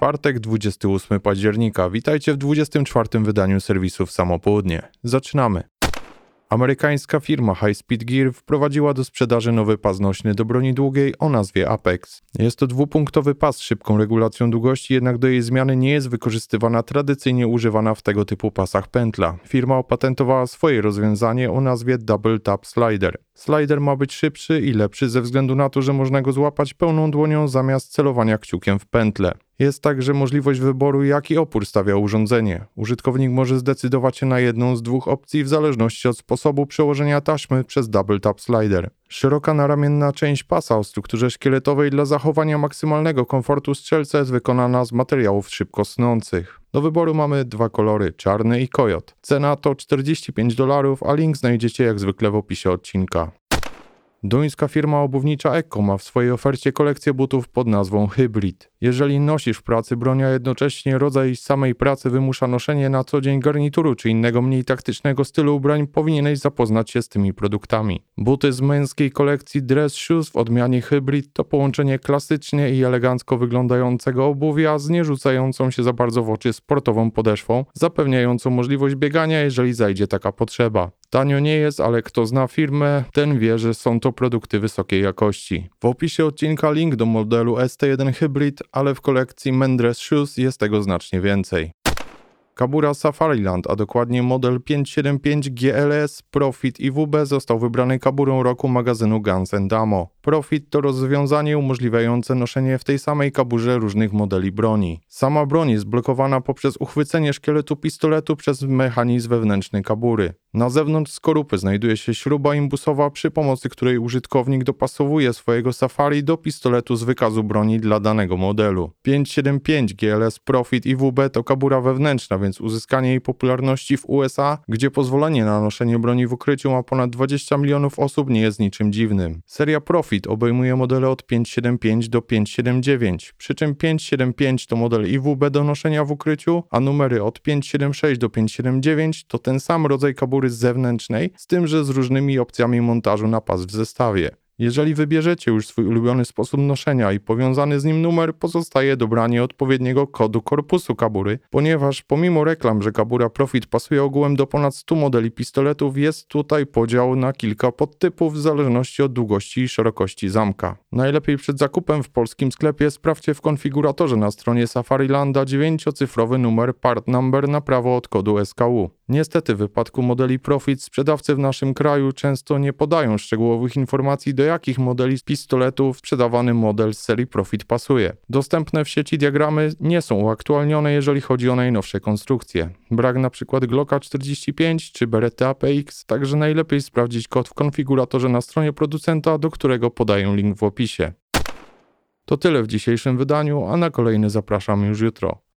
czwartek, 28 października. Witajcie w 24 wydaniu serwisów Samopołudnie. Zaczynamy. Amerykańska firma High Speed Gear wprowadziła do sprzedaży nowy pas nośny do broni długiej o nazwie Apex. Jest to dwupunktowy pas z szybką regulacją długości, jednak do jej zmiany nie jest wykorzystywana tradycyjnie używana w tego typu pasach pętla. Firma opatentowała swoje rozwiązanie o nazwie Double Tap Slider. Slider ma być szybszy i lepszy ze względu na to, że można go złapać pełną dłonią zamiast celowania kciukiem w pętlę. Jest także możliwość wyboru, jaki opór stawia urządzenie. Użytkownik może zdecydować się na jedną z dwóch opcji w zależności od sposobu przełożenia taśmy przez Double Tap Slider. Szeroka naramienna część pasa o strukturze szkieletowej dla zachowania maksymalnego komfortu strzelca jest wykonana z materiałów szybko snących. Do wyboru mamy dwa kolory, czarny i kojot. Cena to 45 dolarów, a link znajdziecie jak zwykle w opisie odcinka. Duńska firma obuwnicza Ecco ma w swojej ofercie kolekcję butów pod nazwą Hybrid. Jeżeli nosisz w pracy broń, a jednocześnie rodzaj samej pracy wymusza noszenie na co dzień garnituru czy innego mniej taktycznego stylu ubrań, powinieneś zapoznać się z tymi produktami. Buty z męskiej kolekcji Dress Shoes w odmianie Hybrid to połączenie klasycznie i elegancko wyglądającego obuwia z nie rzucającą się za bardzo w oczy sportową podeszwą, zapewniającą możliwość biegania, jeżeli zajdzie taka potrzeba. Tanio nie jest, ale kto zna firmę, ten wie, że są to produkty wysokiej jakości. W opisie odcinka link do modelu ST1 Hybrid, ale w kolekcji Mendres Shoes jest tego znacznie więcej. Kabura Safariland, a dokładnie model 575 GLS Profit IWB został wybrany kaburą roku magazynu Guns Ammo. Profit to rozwiązanie umożliwiające noszenie w tej samej kaburze różnych modeli broni. Sama broń jest blokowana poprzez uchwycenie szkieletu pistoletu przez mechanizm wewnętrzny kabury. Na zewnątrz skorupy znajduje się śruba imbusowa, przy pomocy której użytkownik dopasowuje swojego Safari do pistoletu z wykazu broni dla danego modelu. 575 GLS Profit IWB to kabura wewnętrzna, więc uzyskanie jej popularności w USA, gdzie pozwolenie na noszenie broni w ukryciu ma ponad 20 milionów osób, nie jest niczym dziwnym. Seria Profit obejmuje modele od 575 do 579, przy czym 575 to model IWB do noszenia w ukryciu, a numery od 576 do 579 to ten sam rodzaj kabury zewnętrznej, z tym, że z różnymi opcjami montażu na pas w zestawie. Jeżeli wybierzecie już swój ulubiony sposób noszenia i powiązany z nim numer, pozostaje dobranie odpowiedniego kodu korpusu kabury, ponieważ pomimo reklam, że kabura Profit pasuje ogółem do ponad 100 modeli pistoletów, jest tutaj podział na kilka podtypów w zależności od długości i szerokości zamka. Najlepiej przed zakupem w polskim sklepie sprawdźcie w konfiguratorze na stronie Safarilanda 9-cyfrowy numer part number na prawo od kodu SKU. Niestety w wypadku modeli Profit sprzedawcy w naszym kraju często nie podają szczegółowych informacji do jakich modeli pistoletów sprzedawany model z serii Profit pasuje. Dostępne w sieci diagramy nie są uaktualnione, jeżeli chodzi o najnowsze konstrukcje. Brak przykład Glocka 45 czy Beretta APX, także najlepiej sprawdzić kod w konfiguratorze na stronie producenta, do którego podaję link w opisie. To tyle w dzisiejszym wydaniu, a na kolejny zapraszam już jutro.